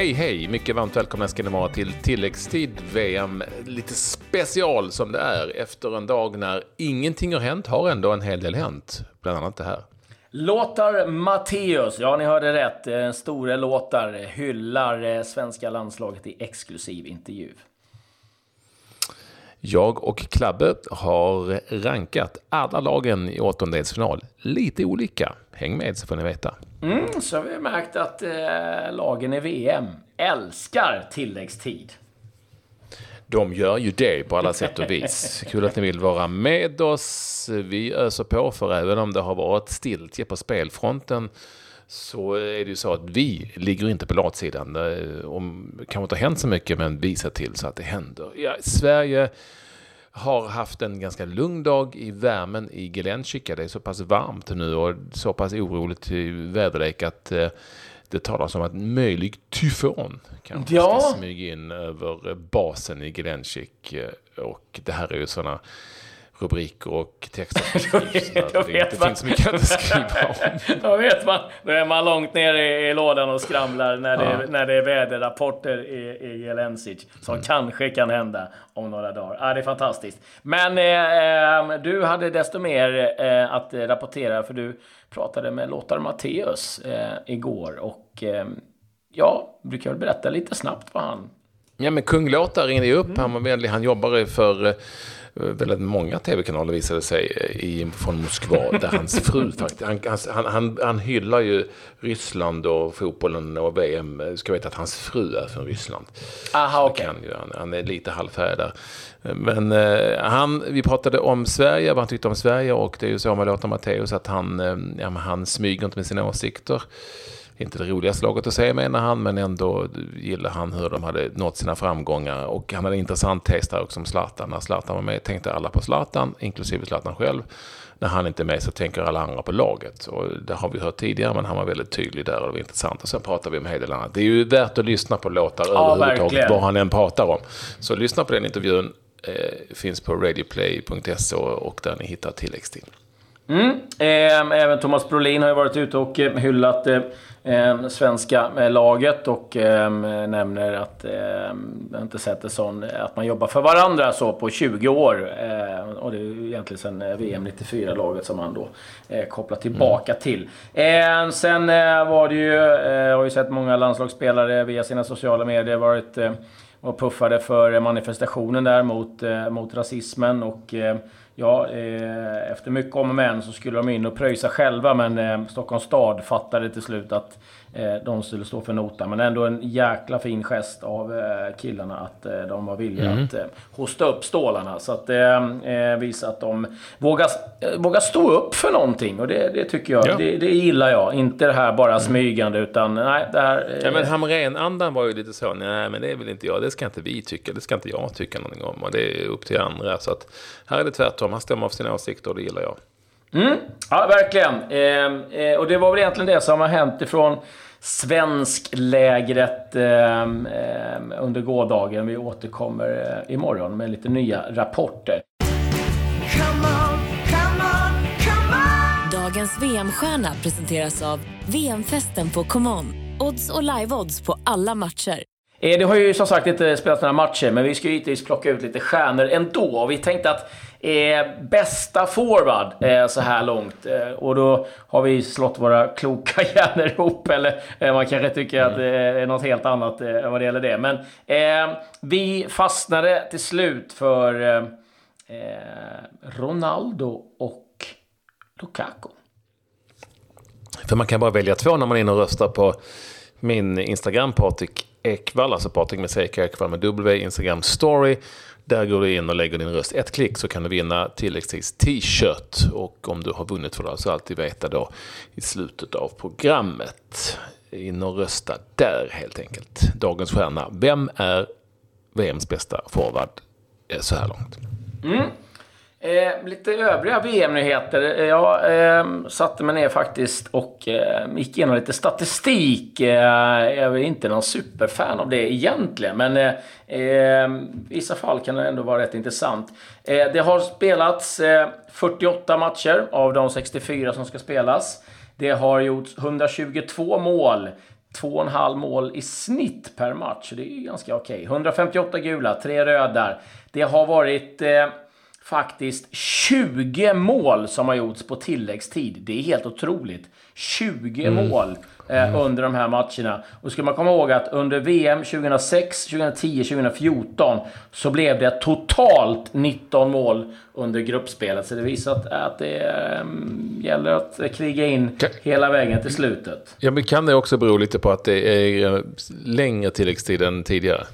Hej hej! Mycket varmt välkomna ska ni vara till tilläggstid VM. Lite special som det är efter en dag när ingenting har hänt, har ändå en hel del hänt. Bland annat det här. Låtar Matteus, ja ni hörde rätt. Eh, store Låtar eh, hyllar eh, svenska landslaget i exklusiv intervju. Jag och Klabbe har rankat alla lagen i åttondelsfinal lite olika. Häng med så får ni veta. Mm, så har vi märkt att eh, lagen i VM älskar tilläggstid. De gör ju det på alla sätt och vis. Kul att ni vill vara med oss. Vi öser på för även om det har varit stiltje på spelfronten så är det ju så att vi ligger inte på latsidan. Om, det kanske inte har hänt så mycket, men vi ser till så att det händer. Ja, Sverige har haft en ganska lugn dag i värmen i Gelenkika. Det är så pass varmt nu och så pass oroligt väderlek att eh, det talas om att en möjlig tyfon kanske ja. ska smyga in över basen i Gelenkik. Och det här är ju sådana rubriker och texter som skrivs. det, det finns så mycket att skriva om. Då vet man, då är man långt ner i, i lådan och skramlar när det, ja. när det är väderrapporter i, i Jelensic. Som mm. kanske kan hända om några dagar. Ja, det är fantastiskt. Men eh, du hade desto mer eh, att rapportera för du pratade med Lothar Matteus eh, igår. Och eh, ja, du kan väl berätta lite snabbt vad han... Ja, men kung Lothar ringde ju upp. Mm. Han var vänlig. Han jobbar för eh, väldigt många tv-kanaler visade sig eh, i, från Moskva, där hans fru faktiskt, han, han, han, han hyllar ju Ryssland och fotbollen och VM. Ska veta att hans fru är från Ryssland. Aha, okay. han, han, är lite halvfärdig där. Men eh, han, vi pratade om Sverige, vad han tyckte om Sverige och det är ju så med Lothar Matteus att han, eh, ja, han smyger inte med sina åsikter inte det roligaste laget att se menar han, men ändå gillar han hur de hade nått sina framgångar. Och han hade en intressant test här också om Zlatan. När Zlatan var med tänkte alla på Zlatan, inklusive Zlatan själv. När han inte är med så tänker alla andra på laget. Och det har vi hört tidigare, men han var väldigt tydlig där och det var intressant. Och sen pratar vi om en hel del annat. Det är ju värt att lyssna på låtar ja, överhuvudtaget, vad han än pratar om. Så lyssna på den intervjun. Eh, finns på radioplay.se och där ni hittar tilläggstid. Mm. Eh, även Thomas Brolin har ju varit ute och eh, hyllat eh, eh, svenska eh, laget och eh, nämner att eh, jag inte sett det sån, att man jobbar för varandra så på 20 år. Eh, och det är egentligen sen VM 94-laget som man då kopplar tillbaka mm. till. Sen var det ju, jag har ju sett många landslagsspelare via sina sociala medier varit och puffade för manifestationen där mot, mot rasismen och Ja, eh, efter mycket om och men så skulle de in och pröjsa själva men eh, Stockholms stad fattade till slut att eh, de skulle stå för notan. Men ändå en jäkla fin gest av eh, killarna att eh, de var villiga mm. att eh, hosta upp stålarna. Så att det eh, visar att de vågar, vågar stå upp för någonting. Och det, det tycker jag, ja. det, det, gillar jag. Inte det här bara mm. smygande utan nej, det här... ja men Hamrén-andan var ju lite så, nej men det väl inte jag, det ska inte vi tycka, det ska inte jag tycka någonting om. Och det är upp till andra. Så att här är det tvärtom, han står för sina åsikter och det gillar jag. Mm, ja, verkligen. Eh, eh, och det var väl egentligen det som har hänt ifrån svensklägret eh, under gårdagen. Vi återkommer eh, imorgon med lite nya rapporter. Come on, come on, come on. Dagens VM-stjärna presenteras av VM-festen på ComeOn. Odds och live-odds på alla matcher. Eh, det har ju som sagt inte spelats några matcher, men vi ska ju givetvis plocka ut lite stjärnor ändå. Vi tänkte att eh, bästa forward eh, så här långt. Eh, och då har vi slått våra kloka hjärnor ihop. Eller eh, man kanske tycker att det är något helt annat eh, vad det gäller det. Men eh, vi fastnade till slut för eh, Ronaldo och Lukaku. För man kan bara välja två när man är inne och röstar på min Instagram, Patrik Ekvall, alltså Patrik med CK Ekvall med W, Instagram story. Där går du in och lägger din röst. Ett klick så kan du vinna tilläggstids t-shirt. Och om du har vunnit får du alltså alltid veta då i slutet av programmet. In och rösta där helt enkelt. Dagens stjärna. Vem är VMs bästa forward eh, så här långt? Mm. Eh, lite övriga VM-nyheter. Eh, jag eh, satte mig ner faktiskt och eh, gick igenom lite statistik. Eh, jag är inte någon superfan av det egentligen, men eh, eh i vissa fall kan det ändå vara rätt intressant. Eh, det har spelats eh, 48 matcher av de 64 som ska spelas. Det har gjorts 122 mål. 2,5 mål i snitt per match. Det är ju ganska okej. Okay. 158 gula, 3 röda. Det har varit eh, faktiskt 20 mål som har gjorts på tilläggstid. Det är helt otroligt. 20 mm. mål eh, under de här matcherna. Och ska man komma ihåg att under VM 2006, 2010, 2014 så blev det totalt 19 mål under gruppspelet. Så det visar att, att det eh, gäller att kriga in kan, hela vägen till slutet. Ja, men kan det också bero lite på att det är eh, längre tilläggstid än tidigare?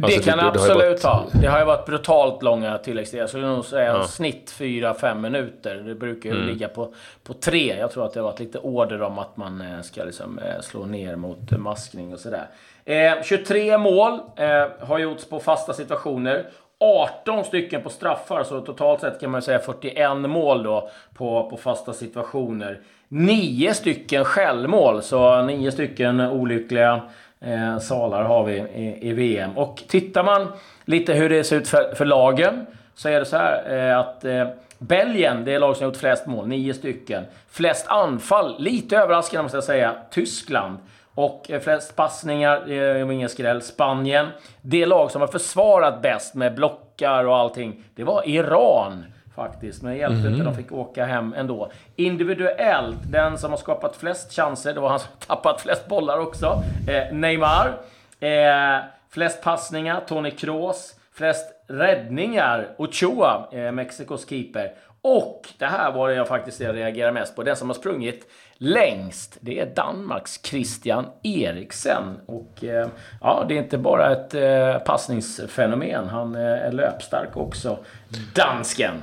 Det alltså, kan det, det absolut ha. Det har ju varit brutalt långa tilläggstider. Jag skulle nog säga ja. snitt 4-5 minuter. Det brukar ju mm. ligga på, på 3. Jag tror att det har varit lite order om att man eh, ska liksom, eh, slå ner mot maskning och sådär. Eh, 23 mål eh, har gjorts på fasta situationer. 18 stycken på straffar, så totalt sett kan man säga 41 mål då på, på fasta situationer. 9 stycken självmål, så 9 stycken olyckliga eh, salar har vi i, i, VM. Och tittar man lite hur det ser ut för, för lagen så är det så här eh, att eh, Belgien, det är lag som har gjort flest mål, nio stycken. Flest anfall, lite överraskande måste jag säga, Tyskland. Och eh, flest passningar, det är ingen skräll, Spanien. Det lag som har försvarat bäst med blockar och allting, det var Iran faktiskt. Men det hjälpte mm. inte, de fick åka hem ändå. Individuellt, den som har skapat flest chanser, det var han som tappat flest bollar också. Eh, Neymar. Eh, flest passningar, Tony Kroos. Flest räddningar, Ochoa, eh, Mexikos keeper. Och det här var det jag faktiskt reagerar mest på. Den som har sprungit längst, det är Danmarks Christian Eriksen. Och eh, ja, det är inte bara ett eh, passningsfenomen. Han eh, är löpstark också. Dansken.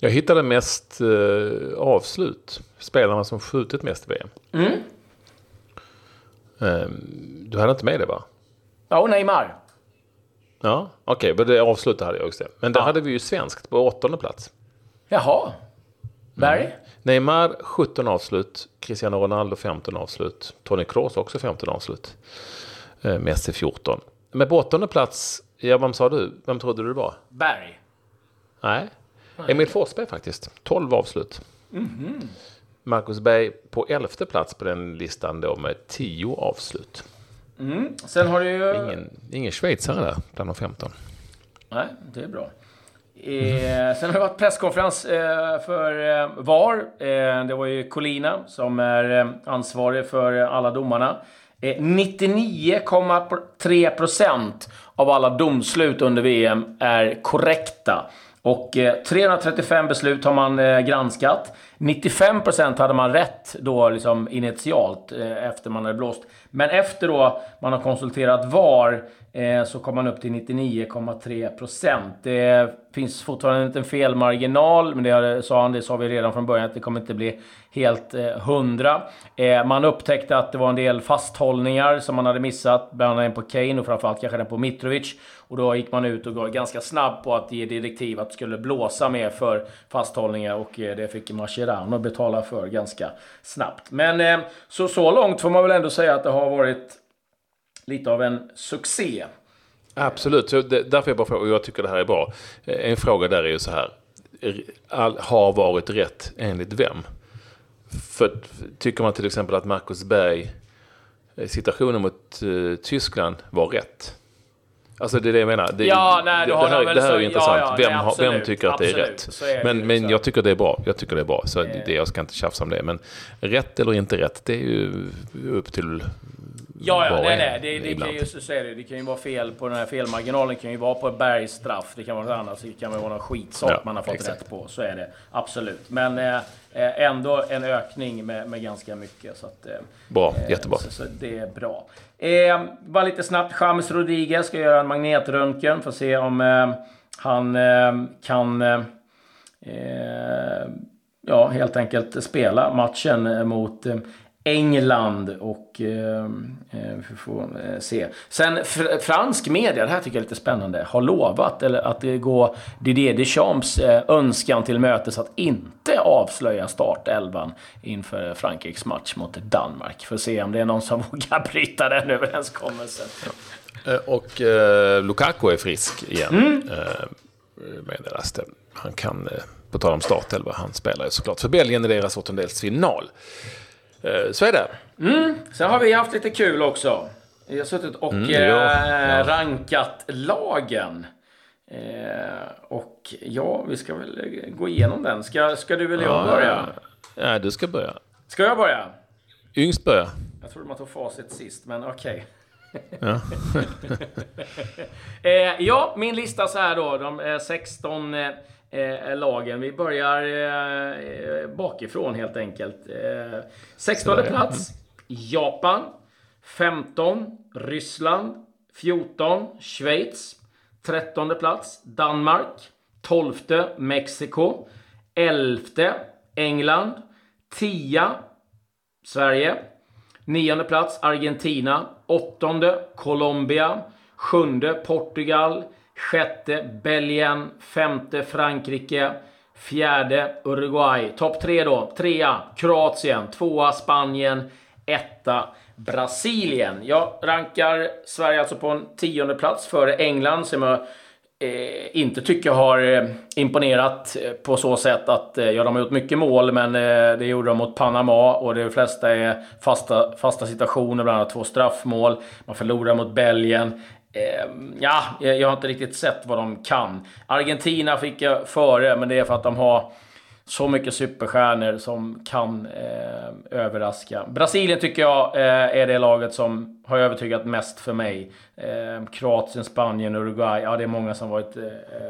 Jag hittade mest eh, avslut. Spelarna som skjutit mest i VM. Mm. Eh, du hade inte med det va? Ja, och Neymar. Ja, okej. Okay, men det avslutet hade jag också. Men där ja. hade vi ju svenskt på åttonde plats. Jaha. Barry? Mm. Neymar 17 avslut. Cristiano Ronaldo 15 avslut. Tony Kroos också 15 avslut. Eh, Messi 14. Men på åttonde plats, ja vem sa du? Vem trodde du det var? Barry. Nej, Emil Forsberg faktiskt. 12 avslut. Mm -hmm. Marcus Berg på elfte plats på den listan då med 10 avslut. Mm. Sen har du ju... Ingen, ingen schweizare där bland de 15. Nej, det är bra. Eh, sen har det varit presskonferens eh, för eh, VAR. Eh, det var ju Colina som är eh, ansvarig för alla domarna. 99,3 eh, procent av alla domslut under VM är korrekta. Och eh, 335 beslut har man eh, granskat. 95% hade man rätt då liksom initialt eh, efter man hade blåst. Men efter då man har konsulterat VAR eh, så kom man upp till 99,3%. Det finns fortfarande en liten felmarginal, men det sa han, det sa vi redan från början, att det kommer inte bli helt eh, hundra. Eh, man upptäckte att det var en del fasthållningar som man hade missat, bland annat en på Kane och framförallt kanske den på Mitrovic. Och då gick man ut och var ganska snabb på att ge direktiv att det skulle blåsa mer för fasthållningar och eh, det fick och betala för ganska snabbt. Men eh, så, så långt får man väl ändå säga att det har varit lite av en succé. Absolut, så det, därför jag bara frågar, och jag tycker det här är bra. Eh, en fråga där är ju så här, all, har varit rätt enligt vem? För tycker man till exempel att Marcus Berg eh, situationen mot uh, Tyskland var rätt? Alltså det är det jag menar. Det, ja, nej, det, här, det här är ju intressant. Ja, ja, vem, nej, vem tycker att det är rätt? Är men, men jag tycker det är bra. Jag tycker det är bra. Så det, jag ska inte tjafsa om det. Men rätt eller inte rätt, det är ju upp till Ja, ja, nej, nej. Det, det, kan ju, så är det, det kan ju vara fel på den här felmarginalen. Det kan ju vara på bergstraff. Det kan vara något annat. Det kan vara någon skitsak ja, man har fått exakt. rätt på. Så är det absolut. Men eh, eh ändå en ökning med, med ganska mycket. Så att, eh, bra, jättebra. Så, så det är bra. Eh, bara lite snabbt. James Rodriguez ska göra en magnetröntgen för att se om eh, han eh, kan eh, ja, helt enkelt spela matchen mot England och eh, eh, vi får eh, se. Sen fr fransk media, det här tycker jag är lite spännande, har lovat eller att det går Didier Deschamps eh, önskan till mötes att inte avslöja startelvan inför Frankrikes match mot Danmark. För att se om det är någon som vågar bryta den överenskommelsen. Eh, och eh, Lukaku är frisk igen, mm. eh, meddelas det. Han kan, på tal om startelva, han spelar ju såklart för Belgien i deras åttondelsfinal. Eh, så är det. Sen har vi haft lite kul också. Vi har suttit och Mm, eh, ja, ja. rankat lagen. Eh, och ja, vi ska väl eh, gå igenom den. Ska, ska du eller jag börja? Ja, du ska börja. Ska jag börja? Yngst börja. Jag trodde man tog facit sist, men okej. Ja. Eh, ja, min lista så här då. De eh, 16 eh, lagen. Vi börjar eh, bakifrån helt enkelt. Eh, 16 Sådär. plats. Japan. 15. Ryssland. 14. Schweiz. 13 plats. Danmark. 12. Mexiko. 11. England. 10. Sverige. Nionde plats Argentina. Åttonde Colombia. Sjunde Portugal. Sjätte Belgien. Femte Frankrike. Fjärde Uruguay. Topp tre då. Trea Kroatien. Tvåa Spanien. Etta Brasilien. Jag rankar Sverige alltså på en tionde plats före England som jag eh, inte tycker har eh, imponerat eh, på så sätt att, eh, ja de har gjort mycket mål men eh, det gjorde de mot Panama och de flesta är fasta, fasta situationer, bland annat två straffmål. Man förlorar mot Belgien. Eh, ja, jag har inte riktigt sett vad de kan. Argentina fick jag före, men det är för att de har så mycket superstjärnor som kan eh, överraska. Brasilien tycker jag eh, är det laget som har övertygat mest för mig. Eh, Kroatien, Spanien, Uruguay. Ja, det är många som varit eh,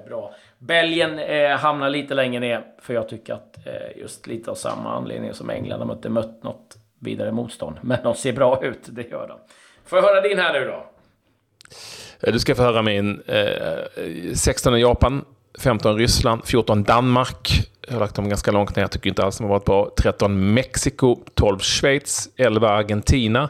bra. Belgien eh, hamnar lite längre ner, för jag tycker att eh, just lite av samma anledning som England. De har inte mött något vidare motstånd. Men de ser bra ut, det gör de. Får jag höra din här nu då? Eh, du ska få höra min eh, 16 Japan, 15 Ryssland, 14 Danmark. Jag har lagt dem ganska långt ner, jag tycker inte alls de har varit bra. 13 Mexiko, 12 Schweiz, 11 Argentina.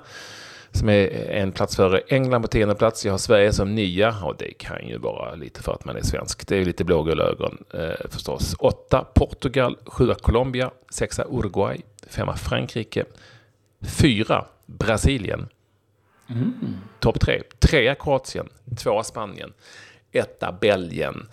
Som är en plats före England på tionde plats. Jag har Sverige som nia och det kan ju vara lite för att man är svensk. Det är lite blågula ögon eh, förstås. 8 Portugal, 7 Colombia, 6 Uruguay, 5 Frankrike, 4 Brasilien, Topp tre. Trea Kroatien, tvåa Spanien, etta Belgien.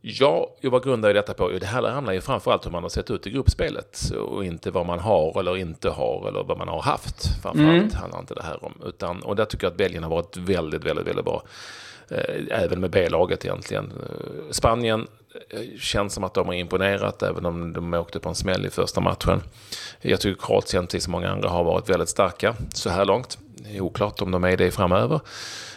Ja, jag var grundade detta på, det här handlar ju framförallt om hur man har sett ut i gruppspelet och inte vad man har eller inte har eller vad man har haft. Framförallt handlar inte det här om. Utan, och där tycker jag att Belgien har varit väldigt, väldigt, väldigt bra. Eh, Även med B-laget egentligen. Eh, Spanien eh, känns som att de har imponerat även om de åkte på en smäll i första matchen. Jag tycker Kroatien, till så många andra, har varit väldigt starka så här långt. Det är oklart om de är det framöver.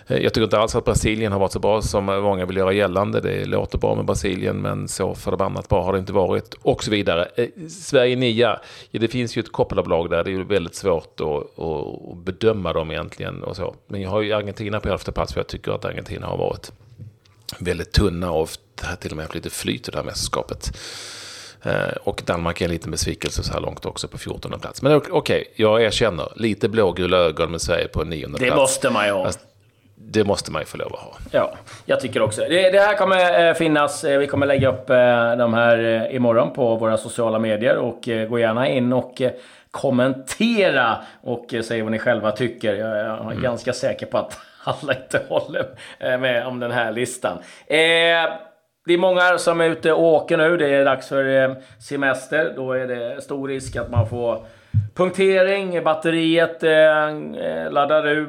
Eh, jag tycker inte alls att Brasilien har varit så bra som många vill göra gällande. Det låter bra med Brasilien, men så förbannat bra har det inte varit. Och så vidare. Eh, Sverige nia, ja, det finns ju ett kopplarbolag där. Det är ju väldigt svårt att, att bedöma dem egentligen. Och så. Men jag har ju Argentina på elfte plats, för jag tycker att Argentina har varit väldigt tunna och till och med haft lite flyt i det här mästerskapet. Eh, Och Danmark är en liten besvikelse så här långt också på 14 plats. Men ok- okej, jag erkänner. Lite blågula ögon med Sverige på nionde Det plats. måste man ju ha. Det måste man ju få lov att ha. Ja, jag tycker också. Det, det här kommer eh, finnas, eh, vi kommer lägga upp de här imorgon på våra sociala medier och gå gärna in och kommentera och säga vad ni själva tycker. Jag, är ganska säker på att alla inte håller med om den här listan. Eh, det är många som är ute och åker nu. Det är dags för eh, semester. Då är det stor risk att man får punktering, batteriet eh, eh laddar ur,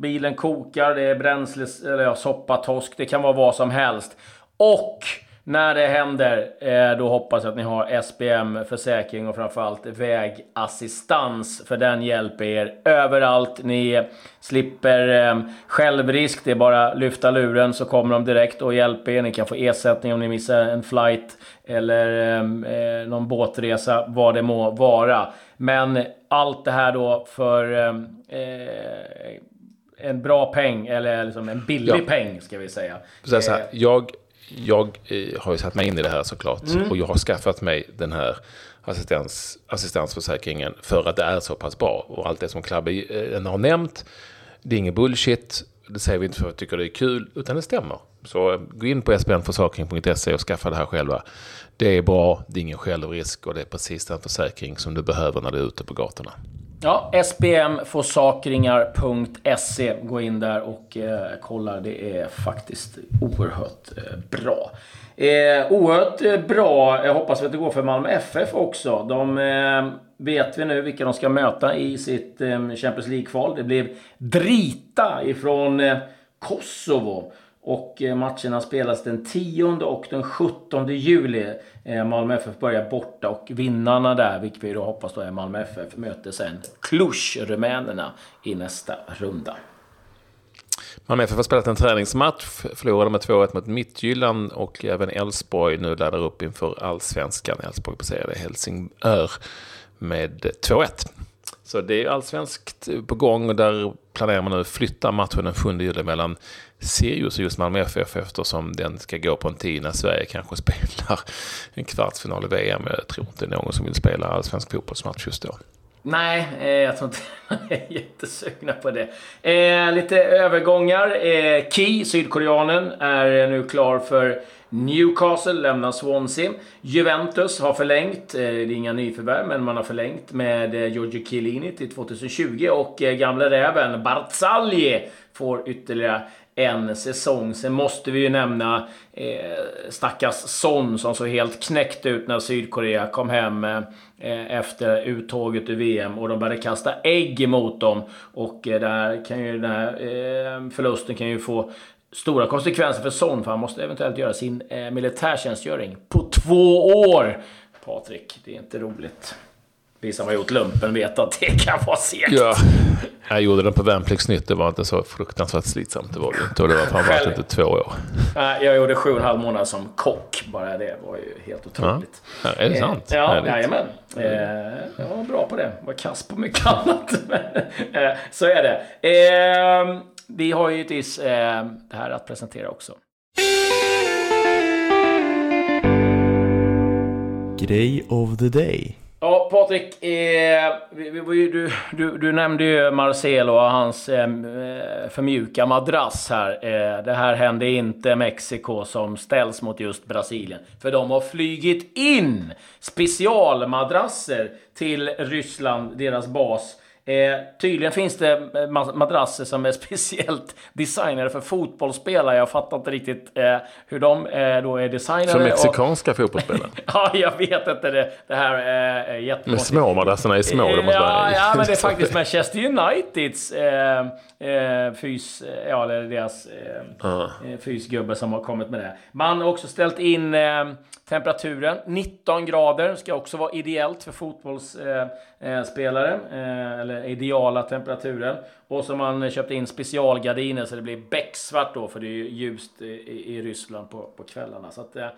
bilen kokar, det är bränsle, eller ja, soppa, torsk. det kan vara vad som helst. Och när det händer, eh, då hoppas jag att ni har SPM försäkring och framförallt vägassistans. För den hjälper er överallt. Ni slipper eh, självrisk. Det är bara lyfta luren så kommer de direkt och hjälper er. Ni kan få ersättning om ni missar en flight eller eh, någon båtresa, vad det må vara. Men allt det här då för eh, en bra peng, eller liksom en billig Ja. peng ska vi säga. Här, så här, jag jag eh, har ju satt mig in i det här såklart. Och jag har skaffat mig den här assistans, assistansförsäkringen för att det är så pass bra. Och allt det som Klabbe eh, har nämnt, det är ingen bullshit. Det säger vi inte för att vi tycker det är kul, utan det stämmer. Så eh, gå in på spnförsäkring.se och skaffa det här själva. Det är bra, det är ingen självrisk och det är precis den försäkring som du behöver när du är ute på gatorna. Ja, spmforsakringar.se. Gå in där och eh, kolla. Det är faktiskt oerhört eh, bra. Eh, oerhört eh, bra. Jag hoppas att det går för Malmö FF också. De eh, vet vi nu vilka de ska möta i sitt eh, Champions League-kval. Det blev Drita ifrån eh, Kosovo. Och eh, matcherna spelas den 10 och den 17 juli. Eh, Malmö FF börjar borta och vinnarna där, vilket vi då hoppas då är Malmö FF, möter sen Cluj, rumänerna, i nästa runda. Malmö FF har spelat en träningsmatch, förlorade med 2-1 mot Midtjylland och även Elfsborg nu laddar upp inför allsvenskan. Elfsborg passerade Helsingör med 2-1. Så det är allsvenskt på gång och där planerar man nu att flytta matchen den 7 juli mellan Sirius och just Malmö FF eftersom den ska gå på en tid när Sverige kanske spelar en kvartsfinal i VM. Jag tror inte det är någon som vill spela allsvensk fotbollsmatch just då. Nej, eh, jag tror inte man är jättesugna på det. Eh, lite övergångar. Eh, Key, sydkoreanen, är nu klar för Newcastle lämnar Swansea. Juventus har förlängt, eh, det är inga nyförvärv, men man har förlängt med eh, Giorgio Chiellini till 2020 och eh, gamla räven Barzagli får ytterligare en säsong. Sen måste vi ju nämna eh, stackars Son som såg helt knäckt ut när Sydkorea kom hem eh, efter uttåget ur VM och de började kasta ägg mot dem. Och eh, där kan ju, den här eh, förlusten kan ju få stora konsekvenser för Son för han måste eventuellt göra sin eh, militärtjänstgöring på två år. Patrik, det är inte roligt. Vi som har gjort lumpen vet att det kan vara segt. Ja, jag gjorde den på Värnpliktsnytt. Det var inte så fruktansvärt slitsamt. Det var det inte. Och det var framförallt inte två år. Jag gjorde sju och en halv månad som kock. Bara det var ju helt otroligt. Ja, är det sant? Eh, ja, jajamän. Eh, jag var bra på det. Jag var kass på mycket annat. Eh, så är det. Vi har ju givetvis det här att presentera också. Grej of the day. Ja, Patrik. Eh, du, du, du, nämnde ju Marcelo och hans eh, eh för madrass här. Eh, det här hände inte Mexiko som ställs mot just Brasilien. För de har flygit in specialmadrasser till Ryssland, deras bas Eh, tydligen finns det eh, madrasser som är speciellt designade för fotbollsspelare. Jag fattar inte riktigt eh, hur de eh, då är designade. För mexikanska och... fotbollsspelare? ja, jag vet inte. Det, det här är jättekonstigt. Men små madrasserna är små. Det måste ja, vara... ja, men det är faktiskt Manchester Uniteds eh, eh, fys... Ja, eller deras uh. fysgubbe som har kommit med det. Man har också ställt in temperaturen. 19 grader ska också vara ideellt för fotbollsspelare. eller ideala temperaturen. Och så har man köpt in specialgardiner så det blir becksvart då för det är ljust i, i Ryssland på, på kvällarna. Så att, eh,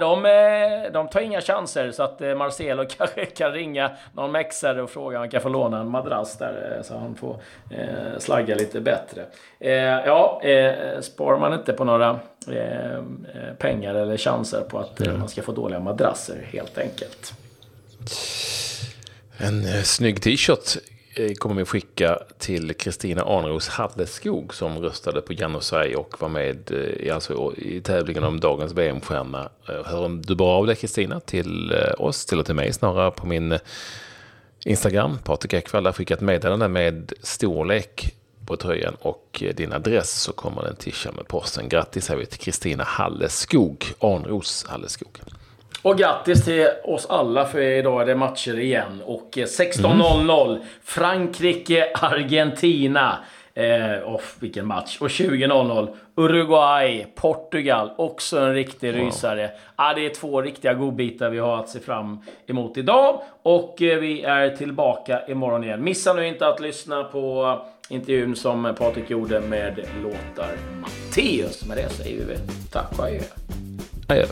de, eh, de tar inga chanser så att eh, Marcelo kanske kan ringa någon mexare och fråga om han kan få låna en madrass där så han får eh, slagga lite bättre. Eh, ja, eh, sparar man inte på några eh, pengar eller chanser på att man ska få dåliga madrasser helt enkelt. En eh, snygg t-shirt eh, kommer vi skicka till Kristina Arnros Halleskog som röstade på Janne och Sverige och var med eh, i, alltså, i tävlingen om dagens VM-stjärna. Eh, hör du bra av dig Kristina till oss, till och till mig snarare på min Instagram, Patrik Ekwall, där skickat meddelande med storlek på tröjan och din adress så kommer den tischa med posten. Grattis säger vi till Kristina Halleskog, Arnros Halleskog. Och grattis till oss alla för idag är det matcher igen. Och 16.00 mm. Frankrike-Argentina. Eh, oh, vilken match. Och 20.00 Uruguay-Portugal. Också en riktig wow. rysare. Ah, det är två riktiga godbitar vi har att se fram emot idag. Och eh, vi är tillbaka imorgon igen. Missa nu inte att lyssna på intervjun som Patrik gjorde med låtar Matteus. Med det säger vi tack och adjö. Adjö.